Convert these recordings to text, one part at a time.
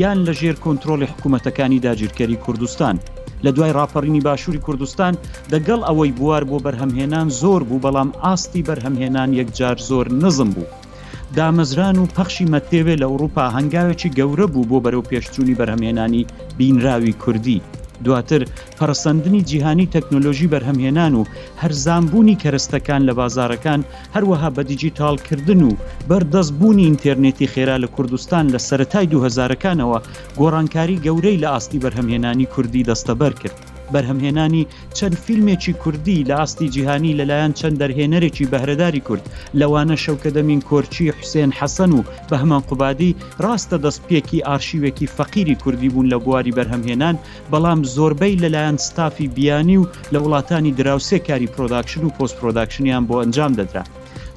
یان لە ژێر کۆنترۆڵی حکوومەتەکانی داگیرکەری کوردستان. لە دوای ڕاپەڕینی باشووری کوردستان، دە گەڵ ئەوەی بوار بۆ بەرهەمهێنان زۆر بوو بەڵام ئاستی بەرهەمهێنان یەکجار زۆر نزم بوو. دامەزران و پەخشی مەتێوێ لە ئوڕووپا هەنگاوێکی گەورە بوو بۆ بەرەوپێشچوونی بەرهەمهێنانی بینراوی کوردی. دواتر پەڕەسەندنی جیهانی تەکنۆلۆژی بەرهەمهێنان و هەرزانبوونی کەرەستەکان لە بازارەکان هەروەها بە دیجیتاڵکردن و بەردەست بوونی ئینتێرنێتی خێرا لە کوردستان لە سەرەتای دوو هەزارەکانەوە گۆڕانکاری گەورەی لە ئاستی بەرهەمهێنانی کوردی دەستەبەر کرد. بەرهەمهێنانی چەند فیلمێکی کوردی لە ئاستی جیهانی لەلایەن چەند دەرهێنەرێکی بەهرەداری کورد لەوانە شەوکەت ئەمین کۆرچی، حوسێن حەسەن و بەهمەن قوبادی، ڕاستە دەستپێکی ئارشیوێکی فەقیری کوردی بوون لە بواری بەرهەمهێنان بەڵام زۆربەی لەلایەن ستافی بیانی و لە وڵاتانی دراوسێ کاری پرۆداکشن و پۆست پرۆداکشنیان بۆ ئەنجام دەدرا.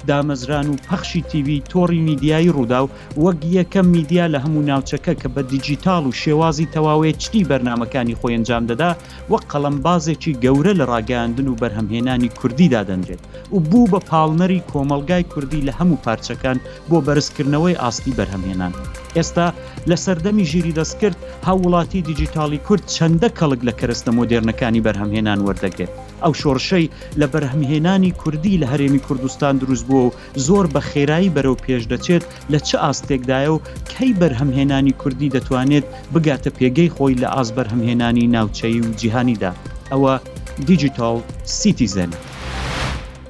دامەزران و پەخشی تیڤی تۆڕی میدیایی رووداو وەک یەکەم میدیا لە هەموو ناوچەکە کە بە دیجیتاڵ و شێوازی تەواوێچتی بەرنامەکانی خۆی ئەنجام دەدا وەک قەڵەمبازێکی گەورە لە راگەیاندن و بەرهەمهێنانی کوردی دادەنرێت و بوو بە پاڵنەری کۆمەڵگای کوردی لە هەموو پارچەکان بۆ بەرزکردنەوەی ئاستی بەرهەمهێنان. ئێستا لە سەردەمی ژیری دەستکرد، هاووڵاتیی دیجیتاڵی کورد چەندە کەڵک لە کەرەستە مۆدێرنەکانی بەرهەمهێنان وەردەگرێت. ئەو شۆڕشەی لە بەرهەمهێنانی کوردی لە هەرێمی کوردستان دروستبووە و زۆر بە خێرایی بەرەو پێش دەچێت، لە چ ئاستێکدایە و کەی بەرهەمهێنانی کوردی دەتوانێت بگاتە پێگەی خۆی لە ئاست بەرهەمهێنانی ناوچەیی و جیهانیدا؟ ئەوە دیجیتاڵ سیتیزەن.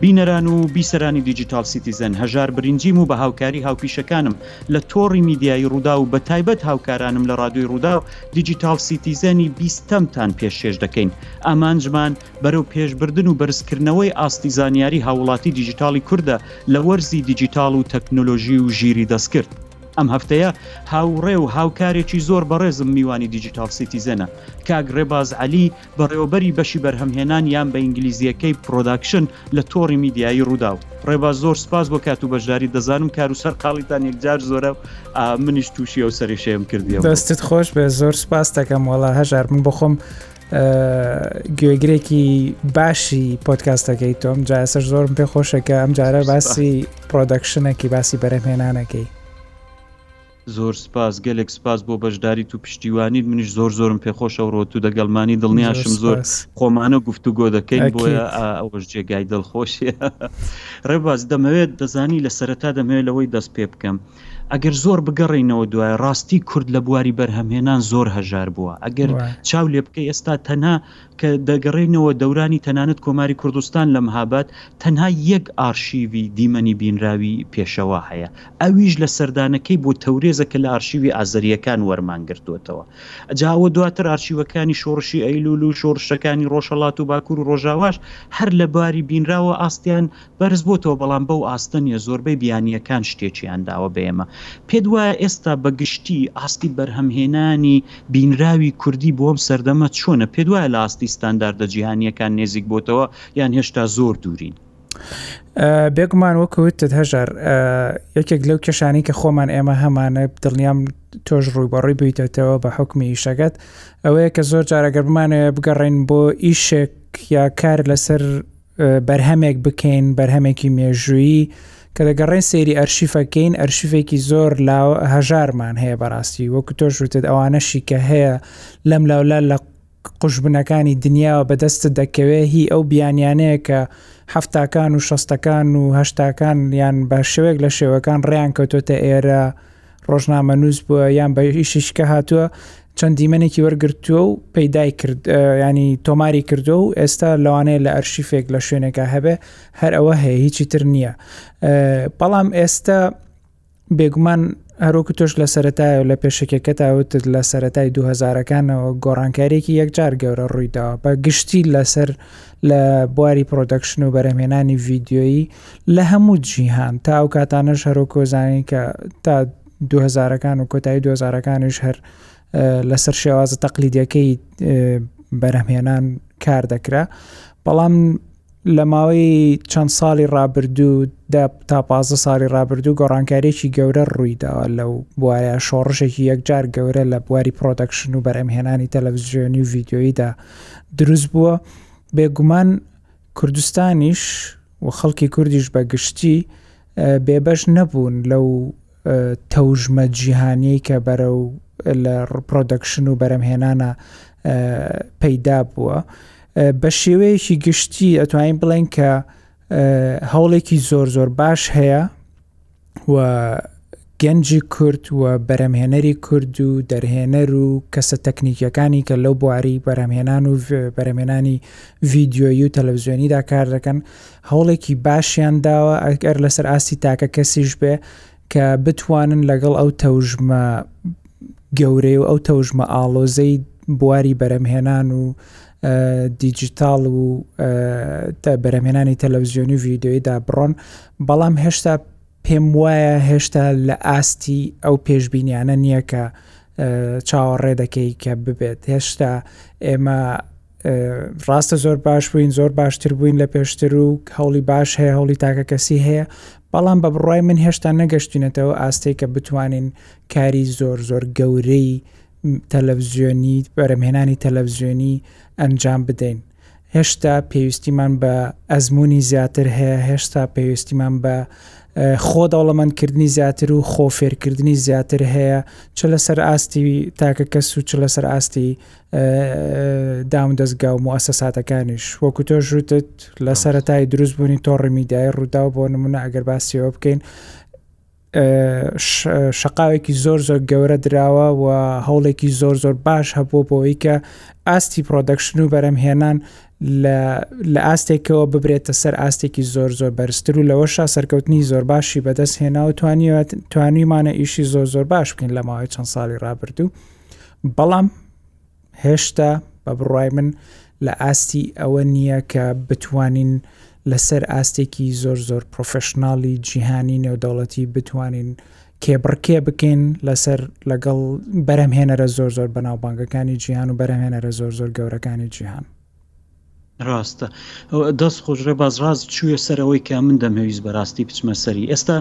بینەران و بیسەرانی دیجیتاڵ سیتیزەن، هەژار برینجیم و بە هاوکاری هاوپیشەکانم لە تۆڕی میدیایی رووداو و بە تایبەت هاوکارانم لە رادیۆی رووداو، دیجیتاڵ سیتیزەنی بیستەمتان پێشێش دەکەین. ئامانجمان بەرەو پێشبردن و بەرزکردنەوەی ئاستی زانیاری هاووڵاتی دیجیتاڵی کوردە لە وەرزی دیجیتاڵ و تەکنۆلۆژی و ژیری دەستکرد. ئەم هەفتەیە هاوڕێ و هاوکارێکی زۆر بەڕێزم میوانی دیجیتاڵ سیتیزەنە، کاک رێباز عەلی، بەڕێوەبەری بەشی بەرهەمهێنان یان بە ئینگلیزییەکەی Production لە تۆڕی میدیایی رووداو، ڕێباز زۆر سوپاس بۆ کات و بەشداریت، دەزانم کار و سەرقاڵیتان یەکجار زۆرە و منیش تووشی ئەو سەرێشەیەم کردییەوە. دەستت خۆش بێت زۆر سوپاستەکەم وەڵا هەژار من بخۆم گوێگرێکی باشی پۆتکاستەکەی تۆم جاسەر زۆرم پێ خۆشەکە ئەم جارە باسی پرۆدەکشنەکی باسی بەرەمهێنانەکەی زۆر سپاس گەلێک سپاس بۆ بەشداریت و پشتیوانیت منیش زۆر زۆرم پێخۆشە و ڕۆتو دەگەڵمانی دڵنیاشم زۆر خۆمانە گفتوگۆ دەکەین بۆیە ئەوەش جێگای دڵخۆشی ڕێباز دەمەوێت دەزانی لە سەرەتا دەمەوێت لەوەی دەست پێ بکەم ئەگەر زۆر بگەڕینەوە دوای ڕاستی کورد لە بواری بەرهەمهێنان زۆر هەژار بووە ئەگەر چاو لێ بکەی ئێستا تەنها کە دەگەڕێینەوە دەورانی تەنانەت کۆماری کوردستان لە مهاباد تەنها یەک ئارشیوی دیمەنی بینراوی پێشەوا هەیە ئەویش لە سەردانەکەی بۆ تەورێزە کە لە ئارشیوی ئازەرییەکان وەرمان گرتووەتەوە جا ئەوە دواتر ئارشیوەکانی شۆڕشی ئەیلول و شۆڕشەکانی ڕۆژهەڵات و باکور و ڕۆژاواش هەر لە باری بینراوە ئاستیان بەرز بۆتەوە بەڵام بەو ئاستە نیە زۆربەی بیانیەکان شتێکیان داوە بە ئێمە پێت وایە ئێستا بە گشتی ئاستی بەرهەم هێنانی بینراوی کوردی بۆ ئەم سەردەمە چۆنە پێت وایە لە ئاستی ستانداردە جیهانیەکان نێزیک بۆتەوە یان هێشتا زۆر دوورین؟ بێگومان وەکو وتت هەژار یەکێک لەو کێشانی کە خۆمان ئێمە هەمانە دڵنیام تۆش ڕووی بەڕووی بوویتەتەوە بە حکمی ئیشەکەت ئەوەیە کە زۆر جارەگەر بمانەوە بگەڕین بۆ ئیشێک یا کار لەسەر بەرهەمێک بکەین بەرهەمێکی مێژوویی کە دەگەڕێن سێری ئەرشیفەکەین ئەرشیفێکی زۆر لا هەژارمان هەیە بەڕاستی وەکو تۆشوتت ئەوانەشی کە هەیە لەم لاولا لە قوشببنەکانی دنیاوە بەدەست دەکەوێت هی ئەو بیانیانەیە کە هەفتاکان و شەستەکان و هەشتاکان یان بە شێوەیەک لە شێوەکان ڕیان کەوتۆتە ئێرە ڕۆژنامەنووس بووە یان بە ئیشیشکە هاتووە چەند دیمەنێکی وەرگرتووە و پەیدای کرد ینی تۆماری کردو و ئێستا لەوانەیە لە ئەرشیفێک لە شوێنێکە هەبێ هەر ئەوە هەیە هیچی تر نییە بەڵام ئێستا بێگومان هەروکو تۆش لە سەتای و لە پێشکەکە تاوت لە سەتای 2000ەکانەوە گۆڕانکارێکی یەکجار گەورە ڕوویداوە بە گشتی لەسەر لە بواری پرۆدەکشن و بەرەمێنانی ڤیددیویی لە هەموو جیهان تا ئەو کاتانەش هەرۆک کۆزانی کە تا دوهزارەکان و کۆتایی دوهزارەکانیش هەر لەسەر شێوازە تەقلیدەکەی بەرهمهێنان کار دەکرا بەڵام لە ماوەی چەند ساڵی ڕابردوو تا پازە ساڵی ڕابردوو گۆڕانکارێکی گەورە ڕوویداوە لەو بواە شۆڕشێکی یەکجار گەورە لە بواری پرۆدەکشن و بەرەمهێنانی تەلەڤزیۆنی و ڤیددیۆییدا دروست بووە بێگومان کوردستانیش و خەڵکی کوردیش بە گشتی بێبەش نەبوون لەو تەوژمە جیهانیەی کە بەرەو لە پرۆدەکشن و بەرەمهێنانە پەیدا بووە بە شێوەیەکی گشتی ئەتوانین بڵێن کە هەوڵێکی زۆر زۆر باش هەیە و گەنجی کورد و بەرەمهێنەری کورد و دەرهێنەر و کەسە تەکنیکیەکانی کە لەو بواری بەرەمهێنان و بەرەمێنانی ڤیددیۆی و تەلەڤزیۆنیدا کار دەکەن هەوڵێکی باشیان داوە ئەگەر لەسەر ئاستی تاکە کەسیش بێ کە بتوانن لەگەڵ ئەو تەوژمە گەورەی و ئەو تەوژمە ئاڵۆزەی بواری بەرەمهێنان و دیجیتاڵ و بەرهەمێنانی تەلەڤزیۆنی و ڤیددیۆیدا بڕۆن بەڵام هێشتا پێم وایە هێشتا لە ئاستی ئەو پێشببینیانە نییە کە چاوەڕێ دەکەی کە ببێت هێشتا ئێمە ڕاستە زۆر باش بووین زۆر باشتر بووین لە پێشتر و هەوڵی باش هەیە هەوڵی تاکە کەسی هەیە بەڵام بە بڕای من هێشتا نەگەشتینەتەوە ئاستەی کە بتوانین کاری زۆر زۆر گەورەی تەلەڤزیۆنی بەرەمهێنانی تەلەڤزیۆنی ئەنجام بدەین هێشتا پێویستیمان بە ئەزمموی زیاتر هەیە هێشتا پێویستیمان بە خۆ دەوڵەمەندکردنی زیاتر و خۆ فێرکردنی زیاتر هەیە چ لەسەر ئاستی تاکە کەس و چ لەسەر ئاستی دام دەستگا و موسەساتەکانیش وەکو تۆ ژوتت لە سەرەتای دروستبوونی تۆڕی میدای ڕوودا بۆ نمونە ئەگەر باسیەوە بکەین شقاوێکی زۆر زۆر گەورە دراوە و هەوڵێکی زۆر زۆر باش هەبوو بۆەوەی کە ئاستی پرۆدەکشن و بەرەمهێنان لە ئاستێکەوە ببرێتە سەر ئاستێکی زۆر زۆر بەرزتر و لەوەشا سەرکەوتنی زۆر باشی بەدەست هێنا و توانیوێت توانیمانە ئیشی زۆر زۆر باش بکەین لە ماوەی چەند ساڵی رابردوو بەڵام هێشتا بە بڕوای من لە ئاستی ئەوە نییە کە بتوانین لەسەر ئاستێکی زۆر زۆر پرۆفشنناڵی جیهانی نێودەوڵەتی بتوانین کێبڕکێ بکەین لەسەر لەگەڵ بەرەمهێنەرە زۆر زۆر بەناوبانگەکانی جیهان و بەرەمهێنەرە زۆر زۆر گەورەکانی جیهان ڕاستە دەست خۆش ڕێباز ڕاست چوویە سەر ئەوەی کە من دەمهویست بەراستی بچمە سەری ئێستا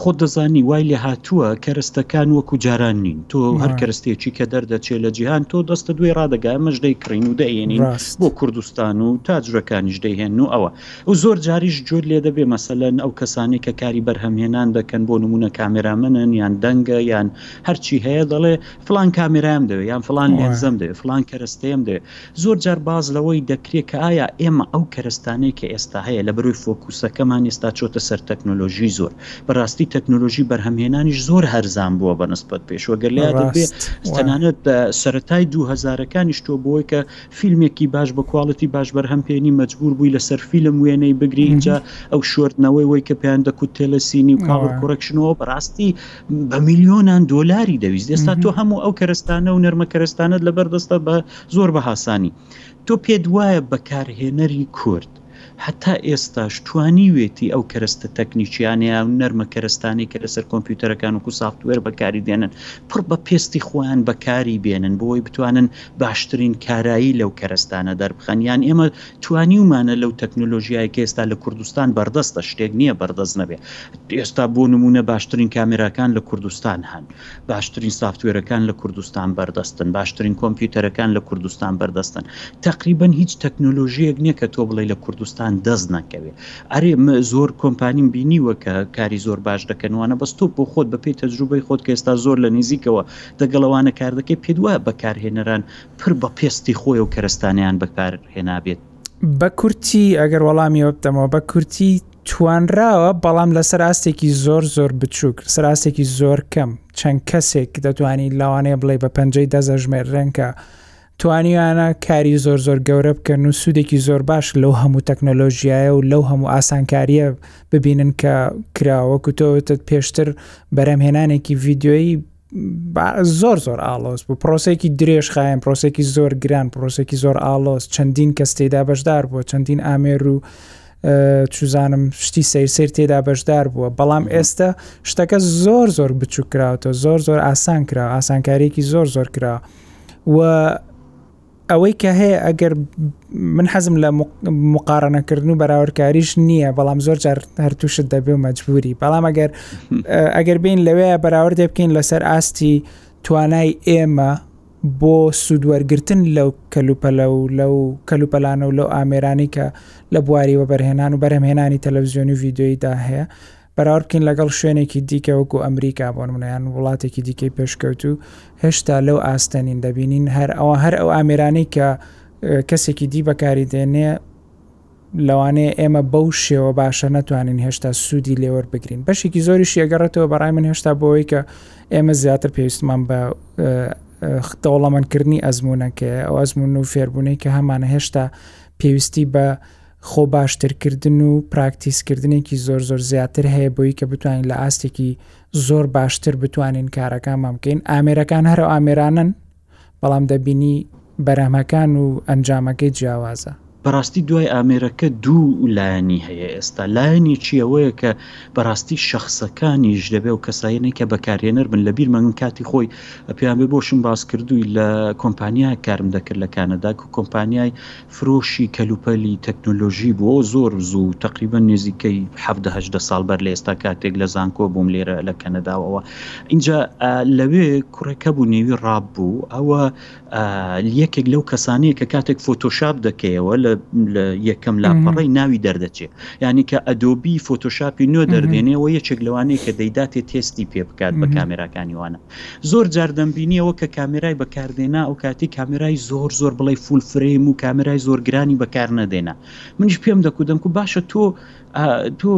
خۆ دەزانی وای لێ هاتووە کەرستەکان وەکو جاران نین تۆ هەر کەرستێکی کە دەردەچێت لە جیهان تۆ دەستە دوێ ڕادەگا مەش دەیکڕین و دەێنین بۆ کوردستان و تاجرەکانیش دەهێن و ئەوە و زۆر جاریش جۆر لێ دەبێ مەسەلەن ئەو کەسانی کە کاری بەرهەمهێنان دەکەن بۆ نمونە کامێرامەنن یان دەنگە یان هەرچی هەیە دەڵێ فلان کامێرایم دەوێ یان فلان لێنزەم دەوێ فلان کەرستەیەم دەوێ زۆر جار باس لەوەی دەکرێت کە ئایا ئێمە ئەو کەرەستانەی کە ئێستا هەیە لە بەرۆی فۆکووسەکەمان ئێستا چۆتە سەر تەکنۆلۆژی زۆر بە ڕاستی تەکنۆلۆژی بەرهەمهێنانیش زۆر هەرزان بووە بە نسبەت پێش وەگەر لە یادت بێ تەنانەت سەرەتای دوو هەزارەکانیش تۆ بۆی کە فیلمێکی باش بە کواڵتی باش بەرهەم پێێنی مەجبور بووی لە سەر فیلم وێنەی بگری اینجا ئەو شوردنەوەی وەی کە پێیان دەکوت تێلەسینی و کاڵ کۆرەکشنەوە بەڕاستی بە میلیۆنان دۆلاری دەویست ئێستا تۆ هەموو ئەو کەرەستانە و نەرمەکەرەستانت لەبەردەستە بە زۆر بە هاسانی تۆ پێت وایە بەکارهێنەری کورد هەتا ئێستاش توانیوێتی ئەو کەرەستە تەکنیکیانەیە و نەرمە کەرەستانەی کە لەسەر کۆمپیوتەرەکان وکو سافتوێر بەکاری دێنن پڕ بە پێستی خۆیان بەکاری بێنن بۆی بتوانن باشترین کارایی لەو کەرەستانە دەربخەن یان ئێمە توانیومانە لەو تەکنۆلۆژیای کە ئێستا لە کوردستان بەردەستە شتێک نییە بەردەست نەبێ ئێستا بۆ نمونە باشترین کامێراکان لە کوردستان هەن باشترین سافتوێرەکان لە کوردستان بەردەستن، باشترین کۆمپیوتەرەکان لە کوردستان بەردەستن، تەقریبەن هیچ تەکنۆلۆژییەک نییە کە تۆ بڵێی لە کوردستان دەست نەکەوێ، ئەرێ من زۆر کۆمپانیم بینیوە کە کاری زۆر باش دەکەن وانە بەس تۆ بۆ خۆت بەپێی تەجروبەی خۆت کە ئێستا زۆر لە نیزیکەوە دەگەڵ ئەوانە کار دەکەی پێت وایە بەکارهێنەران پر بە پێستی خۆیەوە کەرەستانیان بەکار هێنابێت؟ بە کورتی ئەگەر وەڵامی ئەوە بدەمەوە بە کورتی توانراوە بەڵام لەسەر ئاستێکی زۆر زۆر بچووک سەر ئاستێکی زۆر کەم چەند کەسێک دەتوانین لەوانەیە بڵێ بە پەنجەی دەزەژمێر رێنکە توانیانە کاری زۆر زۆر گەورە بکەن و سوودێکی زۆر باش لەو هەموو تەکنەلۆژیایە و لەو هەموو ئاسانکاریە ببینن کە کراوەکو تۆتت پێشتر بەرەمهێنانێکی ڤیددیۆیی زۆر زۆر ئاڵۆز بوو پرۆسێکی درێژ خایەن پرۆسێکی زۆر گران پرۆسێکی زۆر ئاڵۆز چەندین کەس تێدا بەشدار بووە چەندین ئامێر و چزانم شتی سەیرسەر تێدا بەشدار بووە بەڵام ئێستا شتەکە زۆر زۆر بچووکراوەوە زۆر زۆر ئاسان کرا ئاسانکاریکی زۆر زۆر کرا و ئەوەی کە هەیە ئەگەر من حەزم لە مقارنەکردن و بەراوردکاریش نییە بەڵام زۆر جار هەرتوشت دەبێ و مەجبوری بەڵام ئەگەر ئەگەر بین لەوێ بەراوردێ بکەین لەسەر ئاستی توانای ئێمە بۆ سوودوەرگتن لەو کەلوپەلە و لەو کەلوپەلانە و لەو ئامێرانی کە لە بواری وەبەرهێنان و بەرهمهێنانی تەلەڤزیۆنی و یددیۆیدا هەیە بەراورد بکەین لەگەڵ شوێنێکی دیکە وەکو ئەمریکا بۆ نمونەیان وڵاتێکی دیکەی پێشکەوت و هێشتا لەو ئاستەنین دەبینین هەر ئەوە هەر ئەو ئامرانی کە کەسێکی دی بەکاری دێنێ لەوانەیە ئێمە بەو شێوە باشە نەتوانین هێشتا سوودی لێوەر بگرین بەشێکی زۆری شێگەڕێتەوە بەڕای من هێشتا بۆەوەی کە ئێمە زیاتر پێویستمان بە دەوڵەمەندکردنی ئەزمونونەکەی ئەو ئەزمون و فێربوونەی کە هەمانە هێشتا پێویستی بە خۆ باشتر کردن و پراکتیس کردنێکی زۆر زۆر زیاتر هەیە بۆی کە بتوانین لە ئاستێکی زۆر باشتر بتوانین کارەکانمان بکەین ئامێرەکان هەرو ئامێرانن بەڵام دەبینی بەرهەمەکان و ئەنجامەکەی جیاوازە. بەڕاستی دوای ئامێرەکە دوو لایەنی هەیە ئێستا لایەنێکی ئەوەیە کە بەڕاستی شەخسەکانیش دەبێ و کەسایەنی کە بەکارهێنەر بن لە بیرمە من کاتی خۆی پێیان بێ بۆشم باس کردووی لە کۆمپانیا کارم دەکرد لە کانەدا کۆمپانیای فرۆشی کەلوپەلی تەکنۆلۆژی بۆ زۆر زوو تەقریبەن نێزیکەی حەڤدە هەژدە ساڵ بەر لە ئێستا کاتێک لە زانکۆ بووم لێرە لە کەنەداوە ئەوە ئینجا لەوێ کوڕێک هەبوو نێوی ڕاب بوو ئەوە یەکێک لەو کەسانەیە کە کاتێک فۆتۆشاپ دەکەیەوە لە یەکەم لاپەڕی ناوی دەردەچێت یعنی کە ئەدۆبی فۆتۆشاپی نوێ دەردێنێەوە یەکێک لەوانەیە کە دەیداتێ تێستی پێ بکات بە کامێراکانی وانە زۆر جار دەمبینی ئەوە کە کامێرای بەکاردێنا ئەوکاتی کامێرای زۆر زۆر بڵێ فول فرەیم و کامێرای زۆر گرانی بەکار نەدێنا منیش پێم دەکو دەمکو باشە تۆ تۆ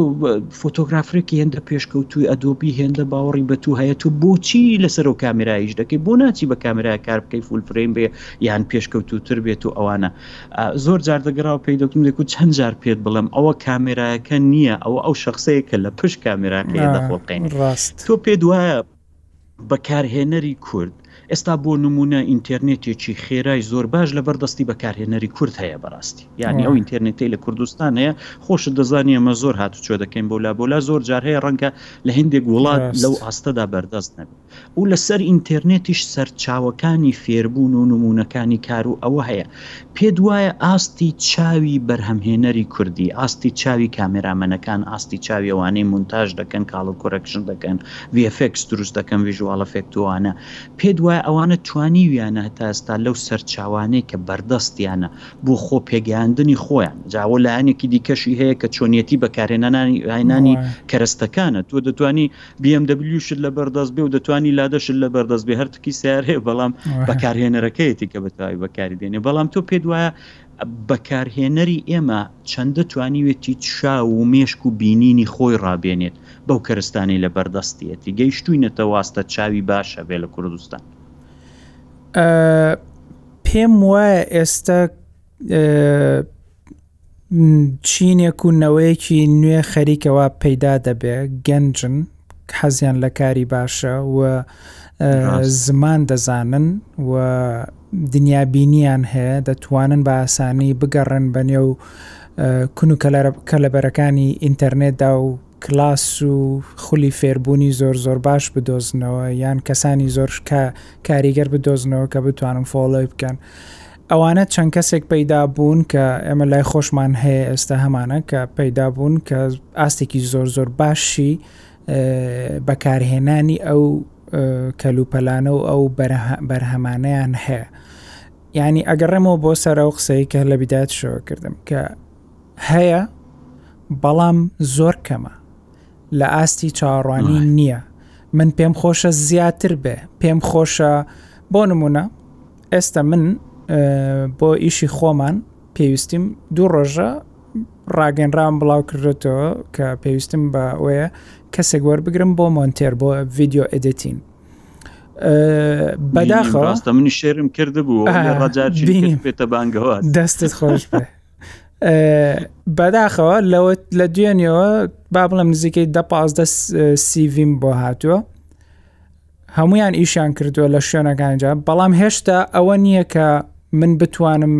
فۆتۆگرافرێکی هێندە پێشکەوتوی ئەدۆبی هێندە باوەڕی بە تو هەیە تو بۆچی لەسەر و کامێرایش دەکەی بۆ ناچی بە کامێرا کار بکەی فول فرەیم بێ یان پێشکەوتوتر بێت و ئەوانە زۆر جار دەگەڕاو پێی دەکوم دەکو چەند جار پێت بڵم ئەوە کامێراەکە نییە ئەوە ئەو شخصەیە کە لە پشت کامێراکەیە دەخۆڵقێنی ڕاست تۆ پێ دوایە بەکارهێنەری کورد، ئێستا بۆ نموونە ئینتێرنێتێکی خێرای زۆر باش لەبەر دەستی بەکارهێنەری کورد هەیە بەڕاستی یانی ئەو ئینتێرنێتەی لە کوردستان هەیە خۆشت دەزانی ئەمە زۆر هاتوچۆ دەکەین بۆ لا بۆ لا زۆر جار هەیە ڕەنگە لە هندێک وڵات لەو ئاستەدا بەردەست نەبێت و لەسەر ئینتێرنێتیش سەرچاوەکانی فێربوون و نمونونەکانی کار و ئەوە هەیە پێت وایە ئاستی چاوی بەرهەمهێنەری کوردی، ئاستی چاوی کامێرامەنەکان، ئاستی چاوی ئەوانەی مونتاژ دەکەن، کاڵر کۆرەکشن دەکەن، ڤی ئێف ئێکس دروست دەکەن، ڤیژوال ئەفێکت و ئەوانە، پێت وایە ئەوانە توانیویانە هەتا ئێستا لەو سەرچاوانەی کە بەردەستیانە بۆ خۆ پێگەیاندنی خۆیان، جا ئەوە لایەنێکی دیکەشی هەیە کە چۆنیەتی بەکارهێنانی هێنانی کەرەستەکانە، تۆ دەتوانی. بی ئێم دەبلیو شت لە بەردەست بێ و دەتوانی لادە شت لە بەردەست بێ هەر تکی سیارەیە بەڵام بەکارهێنەرەکەیەتی کە بەتەواوی بەکاری دێنێ بەڵام تۆ پێت وایە بەکارهێنەری ئێمە چەندە توانیوێتی چا و مێشک و بینینی خۆی ڕابێنێت بەو کەرستانی لە بەردەستیەتی گەیشتووی نەتەواستە چاوی باشە بێ لە کوردستان پێم وایە ئێستا چینێک و نەوەیەکی نوێ خەریکە وا پەیدا دەبێ گەنجن حەزیان لە کاری باشە و زمان دەزانن و دنیابینیان هەیە دەتوانن بە ئاسانی بگەڕن بە نێو کون و کەلەبەرەکانی ئینتەرنێتدا و کلاس و خولی فێربوونی زۆر زۆر باش بدۆزنەوە یان کەسانی زۆرش کە کاریگەر بدۆزنەوە کە بتوانن فۆڵۆی بکەن ئەوانە چەند کەسێک پەیدا بوون کە ئێمە لای خۆشمان هەیە ئێستا هەمانە کە پەیدا بوون کە ئاستێکی زۆر زۆر باشی بەکارهێنانی ئەو کەلوپەلانە و ئەو بەرهەمانەیان هەیە ینی ئەگەڕێمەوە بۆ سەر ئەو قسەی کە لە بیدات شەوە کردم کە هەیە بەڵام زۆر کەمە لە ئاستی چاڕوانی نییە من پێم خۆشە زیاتر بێ پێم خۆشە بۆ نمونە ئێستا من بۆ ئیشی خۆمان پێویستیم دوو ڕۆژە ڕاگەنراوم بڵاو کردێتەوە کە پێویستم بە ئەوەیە کەسێک وەربگرم بۆ مۆنتێر بۆ ڤیددیو ئەدەتین بەداخەوە ڕاستە منی شێرم کرد بوو پێتە بانگەوە دەستت خۆش بێ بەداخەوە لەوە لە دوێنیەوە با بڵم نزیکەی دە پازدە سیڤیم بۆ هاتووە هەمویان ئیشیان کردووە لە شوێنەکانجا بەڵام هێشتا ئەوە نییە کە من بتوانم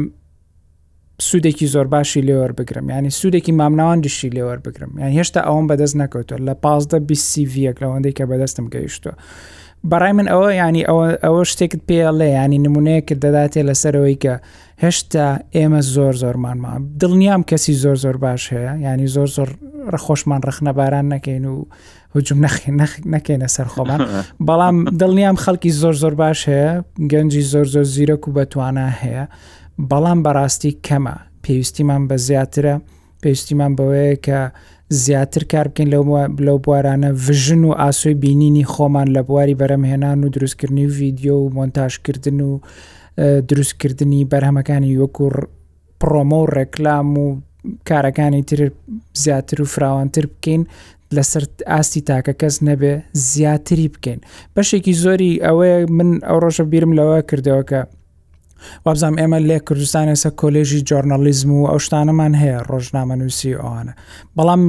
سوودێکی زۆر باشی لێوەر بگرم ینی سوودێکی مامناوان دشی لێوەر بگرم یان هێشتا ئەوم بەدەست نەکەوتۆ لە پازدە بیسیڤەک لەوەندەی کە بەدەستم گەیشتووە بەڕای من ئەوە ینی ئەوە ئەوە شتێکت پێڵێ ینی نمونەیەکت دەداتێ لەسەرەوەی کە هێشتا ئێمە زۆر زۆرمانمان دڵنیام کەسی زۆر زۆر باش هەیە ینی زۆر زۆر ڕخۆشمان ڕخنەباران نەکەین و هجوم نەکەینە سەر خۆمان بەڵام دڵنیام خەڵکی زۆر زۆر باش هەیە گەنجی زۆر زۆر زیرەک و بەتوانە هەیە بەڵام بەڕاستی کەمە پێویستیمان بە زیاترە پێویستیمان بەوەیە کە زیاتر کار بکەین لەو لەو بوارانە ڤژن و ئاسۆی بینینی خۆمان لە بواری بەرەمهێنان و دروستکردنی و ڤیددیو و مۆنتاژکردن و دروستکردنی بەرهەمەکانی وەکو پڕۆمۆ و ڕێکلام و کارەکانی تر زیاتر و فراوانتر بکەین لەسەر ئاستی تاکە کەس نەبێ زیاتری بکەین بەشێکی زۆری ئەوەیە من ئەو ڕۆژە بیرم لەوە کردەوە کە وابزانام ئێمە لێ کوردستان ێسە کۆلێژی جۆرنەلیزم و ئەو شتانەمان هەیە ڕۆژنامە نووسی ئەوانە بەڵام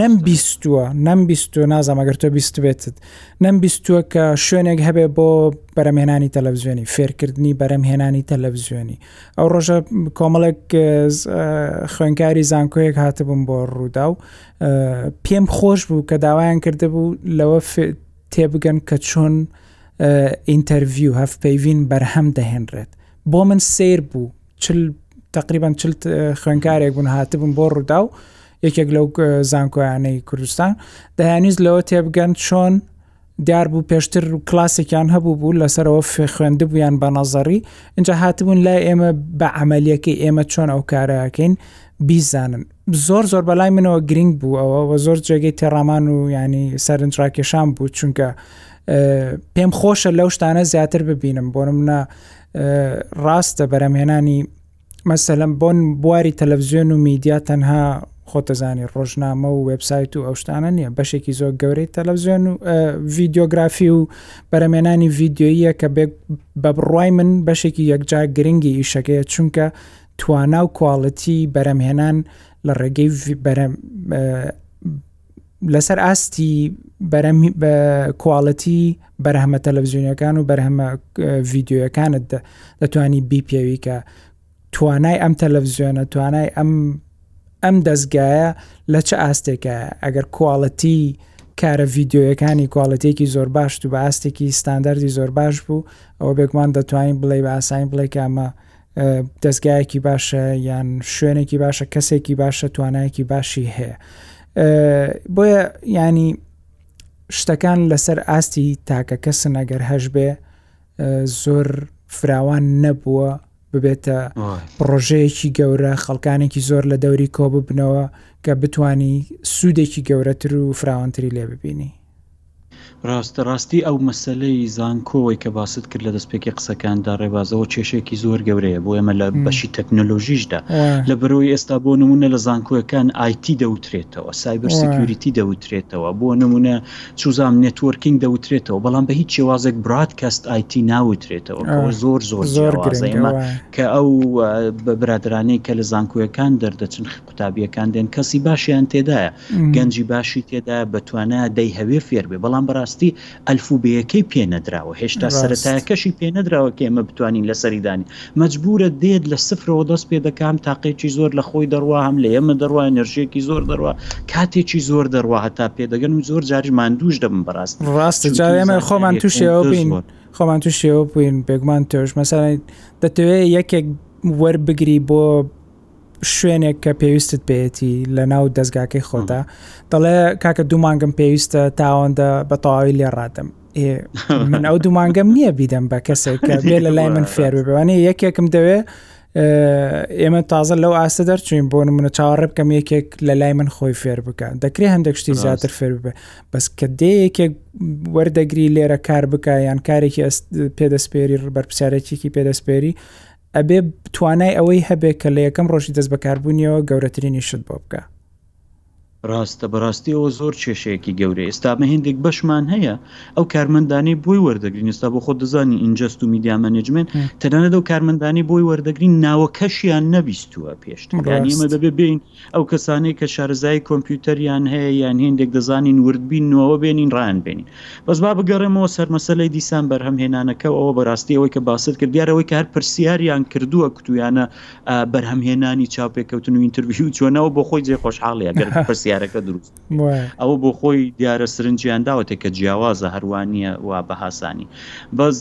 نەم بیستووە نەم بیستوە نازانمەگەر تۆ بیست بێتت نەم بیستووە کە شوێنێک هەبێ بۆ بەرەمێنانی تەلەڤزیۆنی فێرکردنی بەرەمهێنانی تەلەڤزیۆنی ئەو ڕۆژە کۆمەڵێک خوێنکاری زانکۆیەک هاتبووم بۆ ڕوودا و پێم خۆش بوو کە داوایان کردبوو لەوە تێبگەن کە چۆن ئینتەرڤیو هەف پەیڤین بەرهەم دەهێنرێت بۆ من سیر بوو چل تقریبان چل خوێنکارێک بوون هاتبوون بۆ ڕوودا و یەکێک لەو زانکۆیانەی کوردستان دەیانویست لەوە تێبگەن چۆن دیار بوو پێشتر کلاسێکیان هەبوو بوو لەسەرەوە فێ خوێندبوویان بە نەزەڕی اینجا هاتبوون لای ئێمە بە عملیەکەی ئێمە چۆن ئەو کارەکەین بیزانن زۆر زۆر بەلای منەوە گرنگ بوو ئەوە و زۆر جێگەی تێڕامان و ینی سەرنجڕاکێشان بوو چونکە پێم خۆشە لەو شتانە زیاتر ببینم بۆ منە ڕاستە بەرەمهێنانی مەسەلەن بۆن بواری تەلەڤزیۆن و میدیا تەنها خۆتەزانی ڕۆژنامە و وبسایت و ئەوشتانە نییە بەشێکی زۆر گەورەی تەلەڤزیۆن و ڤیددیۆگرافی و بەرەمێنانی ڤیددیویە کە بێک بە بڕای من بەشێکی یەکجا گرنگی ئیشەکەیە چونکە توانا و کوواڵەتی بەرەمهێنان لە ڕێگەی بەرە لەسەر ئاستی کواڵەتی بەرهەمە تەلەڤزیۆنەکان و بەرهەمە ڤیددیوەکانت دەتوانی بیپێوی کە توانای ئەم تەلەڤزیۆنە توانای ئەم ئەم دەستگایە لە چه ئاستێکە ئەگەر کواڵەتی کارە ڤیددیوەکانی کوالەتێکی زۆر باش و بە ئاستێکی ستانداردی زۆر باش بوو ئەوە بێگومان دەتوانین بڵێ بە ئاسانی بڵێ کامە دەستگایەکی باشە یان شوێنێکی باشە کەسێکی باشە توانایەکی باشی هەیە بۆیە ینی شتەکان لەسەر ئاستی تاکە کەسن ئەگەر هەش بێ زۆر فراوان نەبووە ببێتە پرۆژەیەکی گەورە خەڵکانێکی زۆر لە دەوری کۆ ببنەوە کە بتانی سوودێکی گەورەتر و فراوانتری لێ ببینی ڕاستە ڕاستی ئەو مەسەلەی زانکۆی کە باست کرد لە دەستپێکی قسەکانتدا ڕێبازەوە کێشەیەکی زۆر گەورەیە بۆ ئێمە لە بەشی تەکنەلۆژیشدا لە بەرەوەی ئێستا بۆ نمونە لە زانکۆیەکان ئایتی دەوترێتەوە سایبەر سکیوریتی دەوترێتەوە بۆ نمونە چوزام نێتۆرکینگ دەوترێتەوە بەڵام بە هیچ شێوازێک برات کەست ئایتی ناوترێتەوە ئەوە زۆر زۆر زۆر گرنگەوە کە ئەو بە برادرانەی کە لە زانکۆیەکان دەردەچن قوتابیەکان دێن کەسی باشیان تێدایە گەنجی باشی تێدا بەتوانە دەیهەوێ فێربێ بەڵام بەڕاستی ئەلف و بەیەکەی پێنەدراوە هێشتا سەرەتایەکەشی پێنەدراوە کە ئێمە بتوانین لەسەریدانی مەجبورە دێت لە سفرەوە دەست پێ دەکەم تاقێکی زۆر لە خۆی دەڕوا هەم لە ئێمە دەڕوا نرژێکی زۆر دەڕوا کاتێکی زۆر دەڕوا هەتا پێدەگەن و زۆر جاری ماندووش دەبم بەڕاست ڕاستە جارێمە خۆمان تووشەوە بین خۆمان تووشەوە بووین بێگومان تۆش مەسەرین دەتەوێت یەکێک وەربگری بۆ شوێنێک کە پێویستت پێێتی لە ناو دەستگاکەی خۆدا دەڵێ کاکە دوومانگەم پێویستە تاوەندە بە تەواوی لێ ڕادەم من ئەو دوومانگەم نییە بیدەم بە کەسێک کە بێ لە لای من فێر ببوانێ یەکێکم دەوێ ئێمە تازە لەو ئاستە دەرچوین بۆ منە چاوەڕێ بکەم یەکێک لە لای من خۆی فێر بکە دەکرێت هەندێک شتی زیاتر فێر بێ بەس کە دێ یەکێک وەردەگری لێرە کار بکە یان کارێکی پێدەسپێری بەرپسیارەتێکی پێدەسپێری ئەبێ توانای ئەوەی هەبێ کە لە یەکەم ڕۆژی دەست بەکاربوونیەوە گەورەترینی شت بۆ بکا. ڕاستە بەڕاستی ئەوە زۆر کێشەیەکی گەورەیە ئێستا ئەمە هێندێک بەشمان هەیە ئەو کارمەندانەی بۆی وەردەگرین ئێستا بۆ خۆ دەزانی ئینجست و میدیا مەنجمنت تەنانەت ئەو کارمەندانی بۆی وەردەگرین ناوەکەشیان نەبیستووە پێشتر یان ئێمە دەبێ بین ئەو کەسانەی کە شارەزایی کۆمپیوتەریان هەیە یان هێندێک دەزانین ورد بین نۆوە بێنین ڕایان بێنین بەس با بگەڕێمەوە سەر مەسەلەی دیسان بەرهەم هێنانەکەو ئەوە بەراستی ئەوەی کە باست کرد دیارە ئەوەی کە هەر پرسیاریان کردووە کوتویانە بەرهەم هێنانی چاوپێکەوتن و ئینترویو چۆنە ئەوە بۆخۆی جێ خۆشحاڵیە گەر پرسیارەکە دروست ئەوە بۆ خۆی دیارە سرنجیان داوەتێ کە جیاوازە هەروانە و بە هاسانی بەس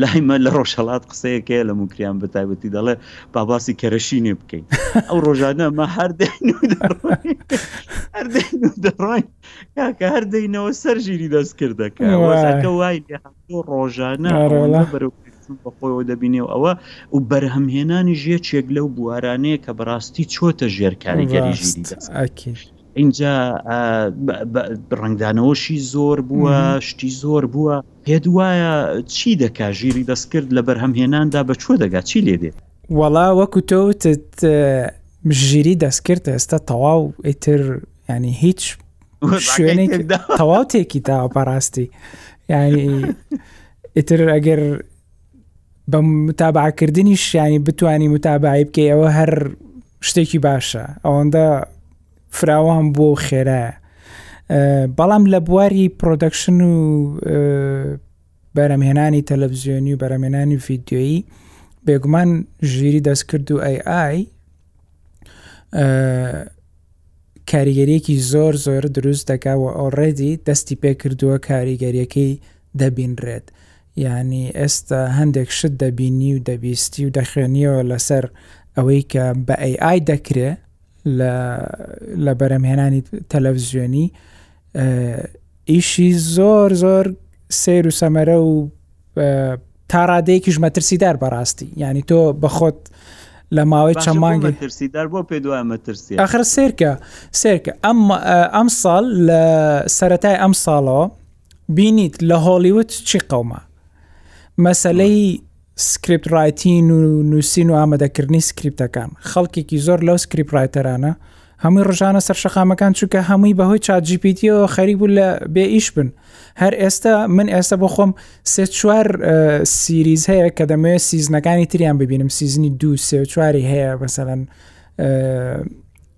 لایمە لە ڕۆژهڵات قسەیەکەیە لە موکریان بە تایبەتی دەڵێ باباسی کەرەشی نێ بکەین ئەو ڕۆژانە مە هەردەین دەڕۆین کاکە هەردەینەوە سەر ژیری دەست کردەکە وەزەکە وای ڕۆژانە بەرەو بە خۆیەوە دەبینێ و ئەوە و بەرهەمهێنانی ژێ چێک لەو بوارانەیە کە بەڕاستی چۆتە ژێر کاریگەری ژیری دەست ئینجا ڕەنگدانەوەشی زۆر بووە شتی زۆر بووە پێت وایە چی دەکا ژیری دەستکرد لە بەرهەمهێناندا بە چوە دەگا چی لێ دێ وەڵا وەکو تۆوتت ژیری دەستکرد ئێستا تەواو ئیتر ینی هیچ شوێنێک تەواو تێکی داوە بەڕاستی ینی ئیتر ئەگەر بە متابعکردنی شیانی بتانی متابعی بکەی ئەوە هەر شتێکی باشە ئەوەندە فراوان بووە و خێرایە بەڵام لە بواری پرۆدەکشن و بەرەمهێنانی تەلەڤزیۆنی و بەرەمێنانی ڤیددیۆیی بێگومان ژیری دەستکرد و ئەی ئای کاریگەریەکی زۆر زۆر دروست دەکا و ئۆڕێدی دەستی پێ کردووە کاریگەریەکەی دەبینرێت یانی ئێستا هەندێک شت دەبینی و دەبیستی و دەخوێنیەوە لەسەر ئەوەی کە بە AI دەکرێ لە لە بەرەمهێنانی تەلەڤزیۆنی ئیشی زۆر زۆر سیر و سەمەرە و تا ڕادەیەکیش مەترسیدار بەڕاستی یعنی تۆ بەخۆت لە ماوەی چەند مانگی ترسیدار بۆ پێ دوای مەترسی ئەخر سێرکە سێرکە ئەم ئەم ساڵ لە سەتای ئەم ساڵەوە بینیت لە هۆڵیوت چی قەوما مەسلەی سکرپت ڕایتین و نووسین و ئامادەکردنی سکرپتەکان خەڵکێکی زۆر لەو سکرپ ڕایتەرانە هەمووی ڕژانە سەر شەقامەکان چونکە هەمووی بەهۆی چات جیپیتیەوە خەریک بوو لە بێ ئیش بن هەر ئێستا من ئێستا بۆ خۆم سێ چوار سیریز هەیە کە دەمەوێت سیزنەکانی تریان ببینم سیزنی دو سێ چواری هەیە بەسەەن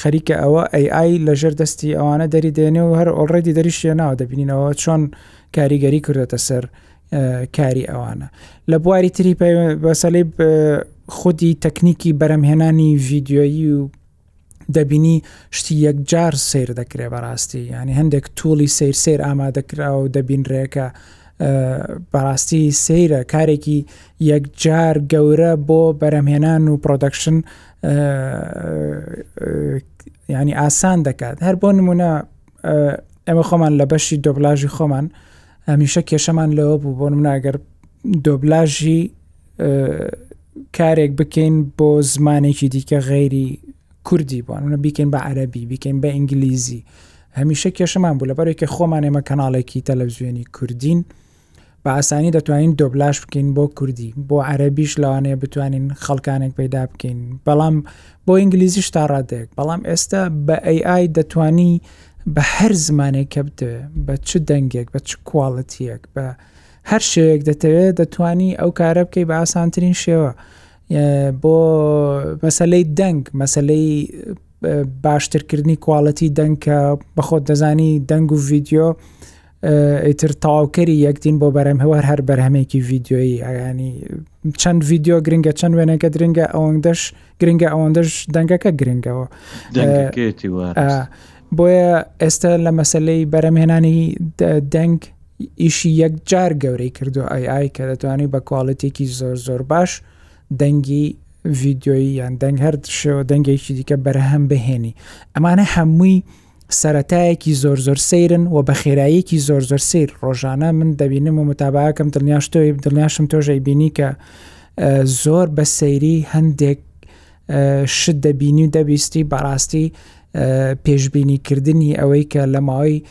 خەریکە ئەوە AI لە ژێر دەستی ئەوانە دەری دێنێ و هەر ئۆڵڕێدی دەریشیە ناوە دەبینینەوە چۆن کاریگەری کردێتە سەر کاری ئەوانە لە بواری تری بەسەلی خودی تەکنیکی بەرەمهێنانی ڤیددیۆیی و دەبینی شتی یەکجار سیر دەکرێ بەڕاستی ینی هەندێک توڵی سیر سیر ئامادەکرا و دەبینرێکە بەڕاستی سیرە کارێکی یەکجار گەورە بۆ بەرەمهێنان و پرۆدەکشن ینی ئاسان دەکات هەر بۆ نمونە ئەمە خۆمان لە بەشی دۆبلاژی خۆمان هەمیشە کێشەمان لەوە بوو بۆ مناگەر دۆبلاژی کارێک بکەین بۆ زمانێکی دیکە غەیری کوردی بۆ منە بیکەین بە عەربی بیکەین بە ئینگلیزی هەمیشە کێشەمان بوو لەبەرێکە خۆمان ئێمە کەناڵێکی تەلەڤزیۆنی کوردین. بە ئاسانی دەتوانین دۆبلاژ بکەین بۆ کوردی بۆ عەربیش لەوانەیە بتوانین خەڵکانێک پەیدا بکەین بەڵام بۆ ئینگلیزیش تا ڕادێک بەڵام ئێستا بە AI دەتانی بە هەر زمانێک کە بتەوێ بە چ دەنگێک بە چ کوواڵەتیەک بە هەر شێوێک دەتەوێت دەتانی ئەو کارە بکەی بە ئاسانترین شێوە بۆ مەسلەی دەنگ مەسلەی باشترکردنی کوواڵەتی دەنکە بەخۆت دەزانی دەنگ و ڤیددیو ئیتر تەواوکەری یەکدین بۆ بەرەم هەوار هەر بەرهەمێکی ڤیددیۆیی ئەیانی چەند ڤیددیو گرنگە چەند وێنەکە درنگە ئەوەندەش گرنگە ئەوەندەش دەنگەکە گرنگەوە بۆیە ئێستا لە مەسلەی بەرەمهێنانی دەنگ ئیشی یەکجار گەورەی کردو ئای ئای کە دەتوانانی بە کوواڵەتێکی زۆر زۆر باش دەنگی ڤیددیۆیی یان دەنگ هەر شێوە دەنگێکی دیکە بەرەهەم بهێنی ئەمانە هەمووی سەرەتایەکی زۆر زۆر سەیرن و بەخێراییەکی زۆر زۆر سیر ڕۆژانە من دەبینم و متاباکەم دڵنیاش تۆی دڵنیاشم تۆژەی بینی کە زۆر بە سەیری هەندێک شت دەبینی و دەبیستی بەڕاستی پێشببینیکردنی ئەوەی کە لە ماوەی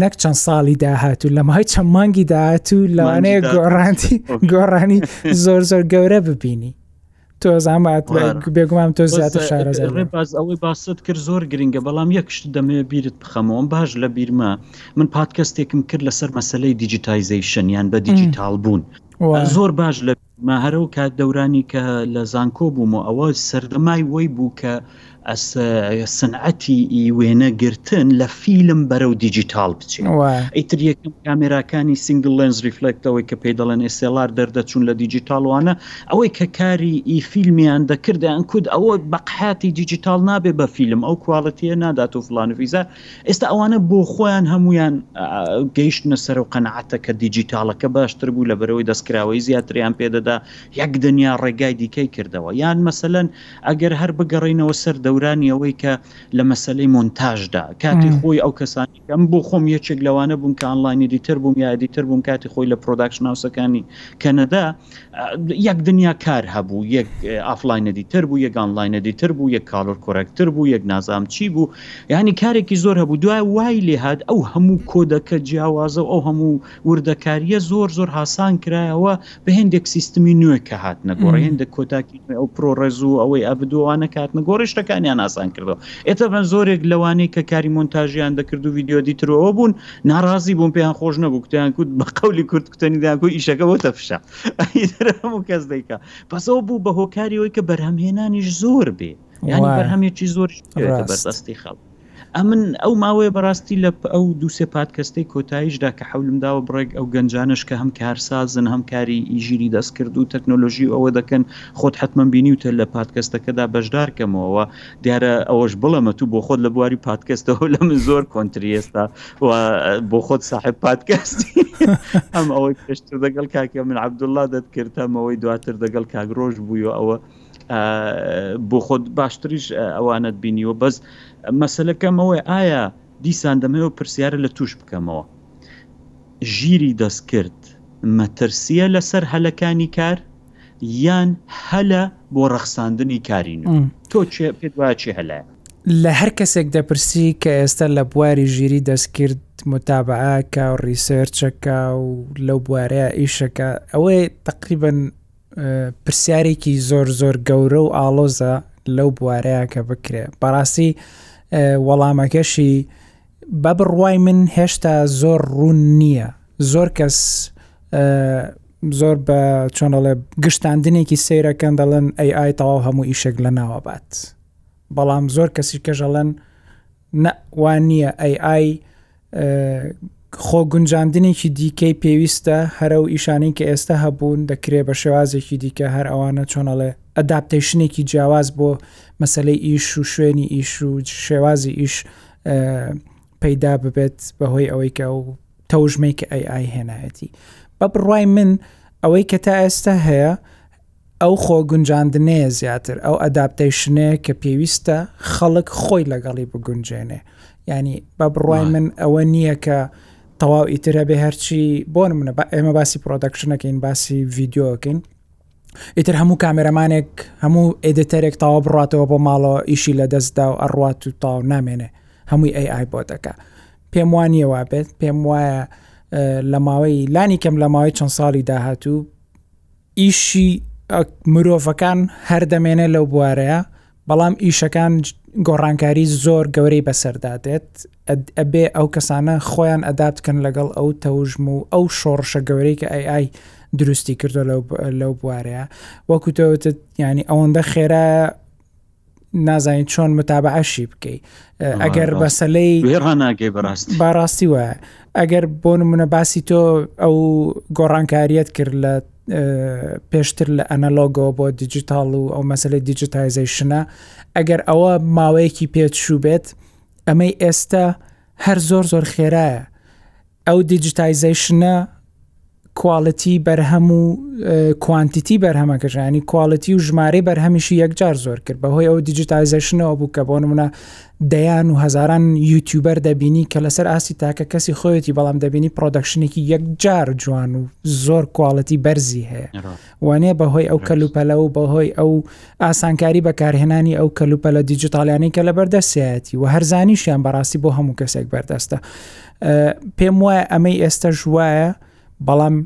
نەک چەند ساڵی داهاتوو لە ماوەی چەند مانگی داهاتوو لەوانەیە گۆڕانتی گۆڕانی زۆر زۆر گەورە ببینی بێگومام تۆ زیاتر شارەزای باز ئەوەی باست کرد زۆر گرنگە بەڵام یەکشت دەمەوێت بیرت بخەمەوەم باش لە بیرمە من پادکەستێکم کرد لەسەر مەسلەی دیجیتایزیشن یان بە دیجیتال بوون زۆر باش لە ماهرە و کات دەورانی کە لە زانکۆ بووم و ئەوە سەردەمای وەی بوو کە سنعەتی ی وێنە گرتن لە فیلم بەرەو دیجیتاڵ بچێت ئیتر یەکەم کامێراکانی سنگل لێنز ریفلکت ئەوەی کە پێی دەڵێن ئێسێڵار دەردەچوون لە دیجیتاڵوانە ئەوەی کە کاری ئی فیلمیان دەکردیان کود ئەوە بەقحاتی دیجیتاڵ نابێ بە فیلم ئەو کوالەتیە نادات و فلانویزار ئێستا ئەوانە بۆ خۆیان هەمویان گەیشتنە سەر و قەنەعەتە کە دیجیتاڵەکە باشتر بوو لە بەرەوەی دەستکراوەی زیاتریان پێدەدا یەک دنیا ڕێگای دیکەی کردەوە یان مەسەلەن ئەگەر هەر بگەڕێینەوە سەر دەورانی ئەوەی کە لە مەسەلەی مۆنتاژدا کاتی خۆی ئەو کەسانەی کە من بۆ خۆم یەکێک لەوانە بووم کە ئانلاین ئیدیتەر بووم یا ئیدیتەر بووم کاتی خۆی لە پرۆداکشن هاوسەکانی کەنەدا یەک دنیا کار هەبوو یەک ئافلاین ئیدیتەر بوو یەک ئانلاین ئیدیتەر بوو یەک کاڵۆر کۆرەکتر بوو یەک نازام چی بوو یعنی کارێکی زۆر هەبوو دوای وای لێهات ئەو هەموو کۆدەکە جیاوازە و ئەو هەموو وردەکاریە زۆر زۆر هاسان کرایەوە بە هێندێک سیستمی نوێ کە هاتنە گۆڕی هێندە کۆتاکی نوێ ئەو پرۆڕێز و ئەوەی ئابدووانە کاتنە گۆڕی شتەکانیان ئاسان کردەوە ئێتە بەن زۆرێک لەوانەی کە کاری مۆنتاژیان دەکرد و ویددیۆدی ترەوە بوون ناڕازی بوون پێیان خۆش نەبوو کوتیان کوت بە قولی کورد کوتەنی داکۆ ئیشەکە بۆ تەفشە هەموو کەس دەیکە بەسەوە بوو بە هۆکاریەوەی کە بەرهەمهێنانیش زۆر بێ یانی بەرهەمێکی زۆر بەردەستی خەڵک ئەمن ئەو ماوەیە بەراستی لە ئەو دوو سێ پادکەستەی کۆتایشدا کە حەولم داوە بڕێک ئەو گەنجانەش کە هەم کارسازن هەم کاری ی ژیری دەستکرد و تەکنۆلۆژی و ئەوە دەکەن خۆت حەتمەن بینیوتە لە پادکەستەکەدا بەشدار کەمەوە وە دیارە ئەوەش بڵێمە تو بۆخۆت لە بواری پادکەستەوە لە من زۆر کۆنتری ئێستا و بۆخۆت ساحب پادکەستی ئەم ئەوەی پێشتر دەگەڵ کاکە من عبدوڵا دەتکرد ئەمەوەی دواتر دەگەڵ کاک ڕۆژ بووی و ئەوە بۆخۆت باشتریش ئەوانەت بینیوە بەس مەسلەکەم ئەوەی ئایا دیسان دەمەوە پرسیارە لە توش بکەمەوە ژیری دەستکرد مەترسیە لەسەر هەلەکانی کار یان هەلە بۆ ڕەخساندنی کارین تۆ پێدواچی هەلە لە هەر کەسێک دەپرسی کە ئێستا لە بواری ژیری دەستکرد متابعکە و ڕیسێرچەکە و لەو بوارەیە ئیشەکە ئەوەی تقریبن پرسیارێکی زۆر زۆر گەورە و ئاڵۆزە لەو بوارەیە کە بکرێ بەڕاستی وەڵامەکەشی بە بڕوای من هێشتا زۆر ڕوون نییە زۆر کەس زۆر بە چۆنەڵێ گشتاندنێکی سیرەکەن دەڵێن ئەی ئای تەواو هەموو ئیشێک لە ناوەبات بەڵام زۆر کەسی کەژەڵەن نە وا نییە ئەی ئای خۆ گونجاندنێکی دیکەی پێویستە هەرە و ئیشانەی کە ئێستا هەبوون دەکرێ بە شێوازێکی دیکە هەر ئەوانە چۆنەڵێ ئەداپتەیشنێکی جیاواز بۆ مەسلەی ئیش و شوێنی ئیش و شێوازی ئیش پەیدا ببێت بەهۆی ئەوەی کە ئەو تەوژمەی کە ئەی ئای هێنایەتی بە بڕای من ئەوەی کە تا ئێستا هەیە ئەو خۆ گونجاندنەیە زیاتر، ئەو ئەداپتەیشنەیە کە پێویستە خەڵک خۆی لەگەڵی بگونجێنێ. یانی بە بڕوای وای. من ئەوە نییە کە تەواو ئیتر هەبێ هەرچی بۆ نمونە با ئێمە باسی پرۆدەکشنەکەین باسی ڤیدیۆکەین. ئیتر هەموو کامێرەمانێک هەموو ئێدیتەرێک تەواو بڕاتەوە بۆ ماڵەوە ئیشی لە دەستدا و ئەڕوات و تەواو نامێنێ هەمووی ئەی ئای بۆ دەکا. پێم وا نییە وا بێت پێم وایە ئە، لە ماوەی لانی کەم لە ماوەی چەند ساڵی داهاتوو ئیشی مرۆڤەکان هەر دەمێنێ لەو بوارەیە بەڵام ئیشەکان گۆڕانکاری زۆر گەورەی بەسەردادێت ئەبێ ئەو کەسانە خۆیان ئەدات بکەن لەگەڵ ئەو تەوژم و ئەو شۆڕشە گەورەی کە ئای ئای دروستی کردو لەو بوارەیە وەکوتەوتت ینی ئەوەندە خێرا نازانین چۆن متابعەشی بکەیت ئەگەر بەسەلەی ڕناگەی بەڕاست باڕاستی وایە ئەگەر بۆ نمونە باسی تۆ ئەو گۆڕانکاریت کرد لە پێشتر لە ئەنەلۆگەوە بۆ دیجیتاڵ و ئەو مەسلەی دیجیتایزیشنە ئەگەر ئەوە ماوەیەکی پێچوو بێت ئەمەی ئێستا هەر زۆر زۆر خێرایە ئەو دیجیتایزیشنە کواڵتی بەرهەم و کوانتیتی بەرهەمەکەژانی کواڵەتی و ژمارە بەرهەمیشی یەکجار زۆر کرد بەهۆی ئەو دیجیتایزشنەوە بوو کە بۆ نمونە دەیان و هزاران یوتیوبەر دەبینی کە لەسەر ئاستی تاکە کەسی خۆیەتی بەڵام دەبینی پرۆدەکشنێکی یەکجار جوان و زۆر کواڵەتی بەرزی هەیە وانێ بەهۆی ئەو کەلوپەلە و بەهۆی ئەو ئاسانکاری بەکارهێنانی ئەو کەلوپەلە دیجیتالیانی کە لە بەردەسیایەتی و هەرزانیشیان بەڕاستی بۆ هەموو کەسێک بەردەستە پێم وایە ئەمەی ئێستەش وایە بەڵام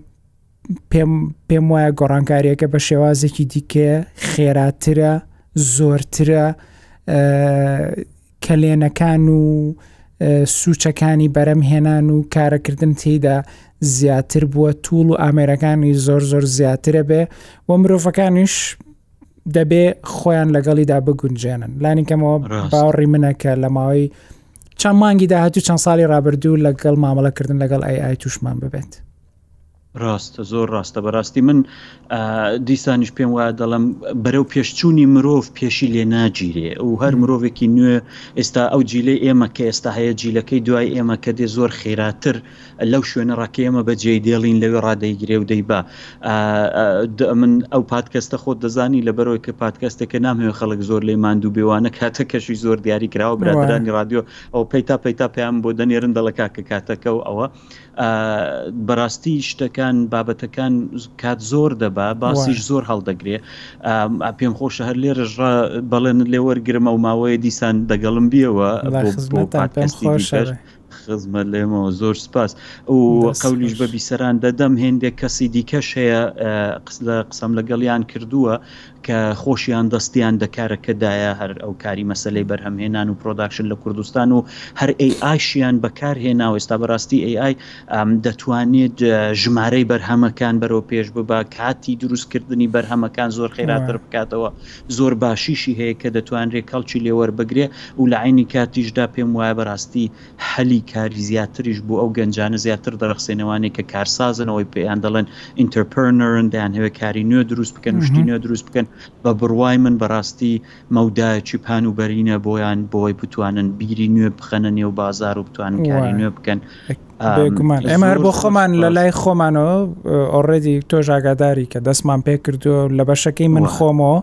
پێم پێم وایە گۆڕانکاریەکە بە شێوازێکی دیکە خێراترە زۆرترە کەلێنەکان و سوچەکانی بەرەم هێنان و کارەکردن تێیدا زیاتر بووە توول و ئامێرەکانی زۆر زۆر زیاترە بێ و مرۆڤەکانیش دەبێ خۆیان لەگەڵیدا بگونجێنن لانی کەمەوە باوەڕی منە کە لە ماوەی چەند مانگی داهاتوو چەند ساڵی رابردوو لەگەڵ مامەڵەکردن لەگەڵ ئەی ئای تووشمان ببێت ڕاستە زۆر ڕاستە بەڕاستی من دیسانیش پێم وایە دەڵم بەرەو پێشچوونی مرۆڤ پێشی لێ ناگیرێ و هەر مرۆڤێکی نوێ ئێستا ئەو جیلەی ئێمە کە ئێستا هەیە جیلەکەی دوای ئێمە کە دێ زۆر خێراتر لەو شوێنە ڕا کە ئێمە بە جێی دێڵین لەوێ ڕا دەیگرێ و دەیبا ئا ئا من ئەو پادکەستە خۆت دەزانی لە بەرەوەی کە پادکەستە کە نامەوێ خەڵک زۆر لێی ماندوو بێ وانە کاتە کەشی زۆر دیاری کراوە برادرانی ڕادیۆ ئەو پەیتا پەیتا پەیام بۆ دەنێرن دەڵە کاکە کاتەکە و ئەوە بەڕاستی شتەکان بابەتەکان کات زۆر دەبا باسیش زۆر هەڵدەگرێ پێم خۆشە هەر لێرەش ڕا بەڵێن لێوەرگرمە و ماوەیە دیسان دەگەڵم بیەوە بۆ پادکەستی دیکەش. خزمەت لێمەوە زۆر سپاس و قەولیش بە بیسەران دەدەم هێندێک کەسی دیکەش هەیە قسلە قسەم لەگەڵیان کردووە کە خۆشیان دەستیان دەکارەکەدایە هەر ئەو کاری مەسلەی بەرهەمهێنان و پرۆداکشن لە کوردستان و هەر ئەی ئاشیان بەکارهێنا و ئێستا بەڕاستی ئەی ئای دەتوانێت ژمارەی بەرهەمەکان بەرەو پێش ببا کاتی دروستکردنی بەرهەمەکان زۆر خێراتر بکاتەوە زۆر باشیشی هەیە کە دەتوانرێ کەڵکی لێ وەربگرێ و لە عەینی کاتیشدا پێم وایە بەراستی هەلی کاری زیاتریش بۆ ئەو گەنجانە زیاتر دەڕەخسێنێ ئەوانەی کە کارسازن ئەوەی پێیان دەڵێن ئینتەرپرنۆرن دەیانهەوێ کاری نوێ دروست بکەن و شتی نوێ دروست بکەن بە بڕوای من بەراستی مەودایەکی پان و بەرینە بۆیان بۆی بتوانن بیری نوێ بخەنە نێو بازار و بتوانن کاری نوێ بکەن بێگومان ئێمە هەر بۆ خۆمان لە لای خۆمانەوە ئۆڕێدی تۆش ئاگاداری کە دەستمان پێ کردو لە بەشەکەی من خۆمەوە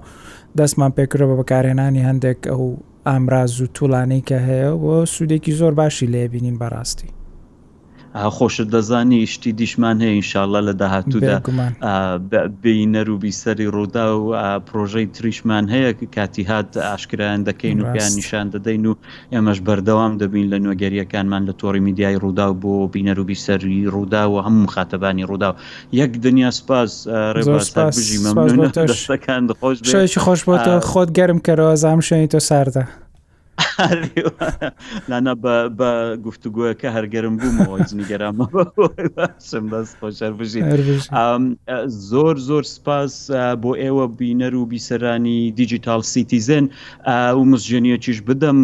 دەستمان پێکرۆ بە بەکارهێنانی هەندێک ئەو ئامراز و توولانەی کە هەیە و سوودێکی زۆر باشی لێبینین بەڕاستی خۆشت دەزانی شتی دیشمان هەیە ئینشاالله لە داهاتوودا بینەر و بیسەری ڕوودا و پرۆژەی تریشمان هەیە کاتی هات ئاشکرایان دەکەین و پێیان نیشان دەدەین و ئێمەش بەردەوام دەبین لە نۆگەرییەکانمان لە تۆڕی میدیایی رووداو بۆ بینەرو بیسەری رووداو و هەموو مخاتەبانی رووداو یەک دنیا سوپاس رێباز هەر بژی مەمنونم دەستەکانت خۆش بێت. شەوێکی خۆش بۆ تۆ خۆت گەرم کەرەوە زانم شوێنی تۆ ساردە. نانا بە گفتوگۆیەکە هەرگەرم بوومەوە نیگەران بەسم بەس خۆشەر بژین زۆر زۆر سپاس بۆ ئێوە بینەر و بیسەرانی دیجیتال سیتیزن ئەو مزژێنیەکیش بدەم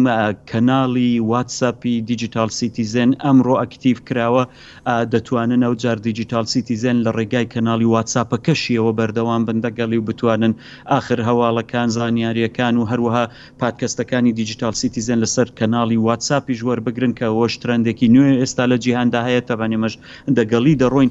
کەناڵی واتساپی دیجیتال سیتیزێن ئەمڕۆ ئەکتیڤ کراوە دەتوانن ئەو جار دیجیتال سیتیزێن لە ڕێگای کەناڵی واتساپەکەشیەوە بەردەوام بن دەگەڵی و بتوانن ئاخر هەواڵەکان زانیاریەکان و هەروەها پادکەستەکانی دیجیتال سیتیزێن لەسەر کەناڵی واتساپیش وەربگرن کە ئەوەش ترەندێکی نوێ ئێستا لە جیهاندا هەیە تەبەنێمەش دەگەڵی دەڕۆین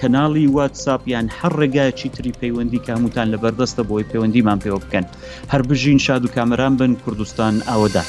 کەناڵی واتساپ یان هەر ڕێگایەکی تری پەیوەندی کە هەمووتان لەبەردەستە بۆی پەیوەندیمان پێوە بکەن هەر بژین شاد و کامەران بن کوردستان ئاوەدان.